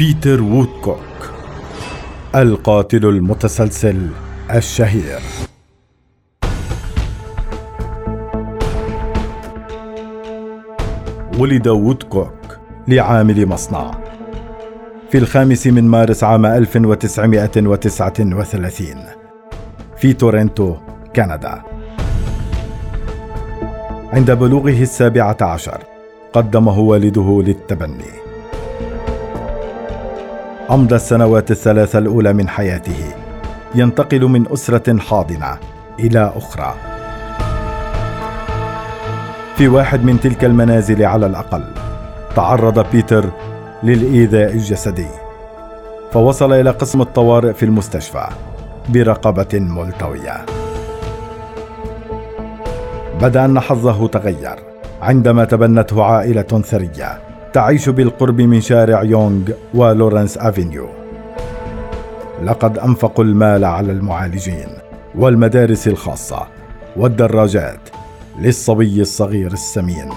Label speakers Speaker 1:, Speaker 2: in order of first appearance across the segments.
Speaker 1: بيتر وودكوك القاتل المتسلسل الشهير. ولد وودكوك لعامل مصنع. في الخامس من مارس عام 1939 في تورنتو كندا. عند بلوغه السابعة عشر قدمه والده للتبني. أمضى السنوات الثلاثة الأولى من حياته. ينتقل من أسرة حاضنة إلى أخرى. في واحد من تلك المنازل على الأقل تعرض بيتر للإيذاء الجسدي. فوصل إلى قسم الطوارئ في المستشفى برقبة ملتوية. بدأ أن حظه تغير عندما تبنته عائلة ثرية. تعيش بالقرب من شارع يونغ ولورنس أفينيو. لقد أنفقوا المال على المعالجين والمدارس الخاصة والدراجات للصبي الصغير السمين.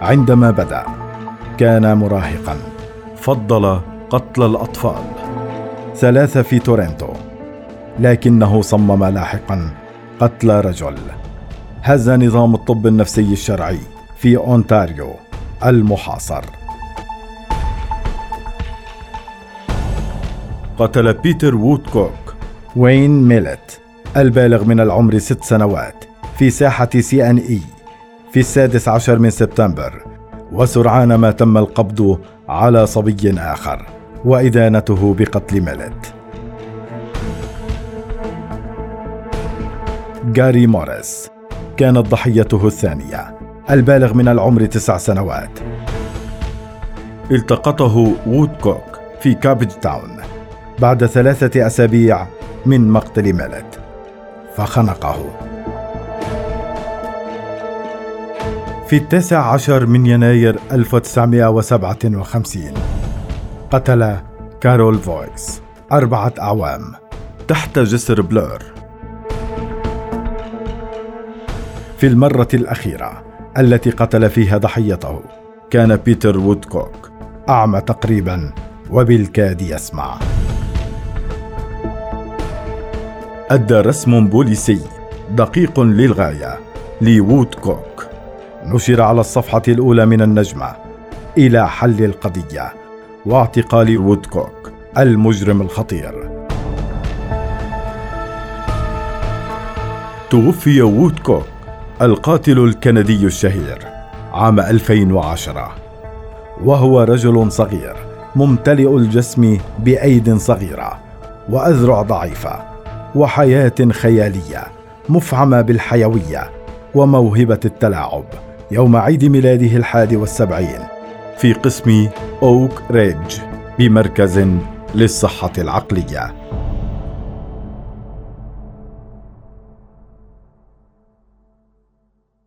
Speaker 1: عندما بدأ كان مراهقا. فضل قتل الأطفال. ثلاثة في تورنتو. لكنه صمم لاحقا قتل رجل. هز نظام الطب النفسي الشرعي في أونتاريو المحاصر. قتل بيتر وودكوك واين ماليت البالغ من العمر ست سنوات في ساحة CNE في السادس عشر من سبتمبر وسرعان ما تم القبض على صبي آخر وإدانته بقتل ميلت. جاري موريس كانت ضحيته الثانية البالغ من العمر تسع سنوات. التقطه وودكوك في كابج تاون بعد ثلاثة أسابيع من مقتل ميلت فخنقه. في التاسع عشر من يناير 1957 قتل كارول فويس أربعة أعوام تحت جسر بلور. في المرة الأخيرة التي قتل فيها ضحيته كان بيتر وودكوك أعمى تقريبا وبالكاد يسمع. أدى رسم بوليسي دقيق للغاية لوودكوك. نشر على الصفحة الأولى من النجمة إلى حل القضية واعتقال وودكوك المجرم الخطير. توفي وودكوك القاتل الكندي الشهير عام 2010 وهو رجل صغير ممتلئ الجسم بأيد صغيرة وأذرع ضعيفة وحياة خيالية مفعمة بالحيوية وموهبة التلاعب يوم عيد ميلاده الحادي والسبعين في قسم أوك ريدج بمركز للصحة العقلية.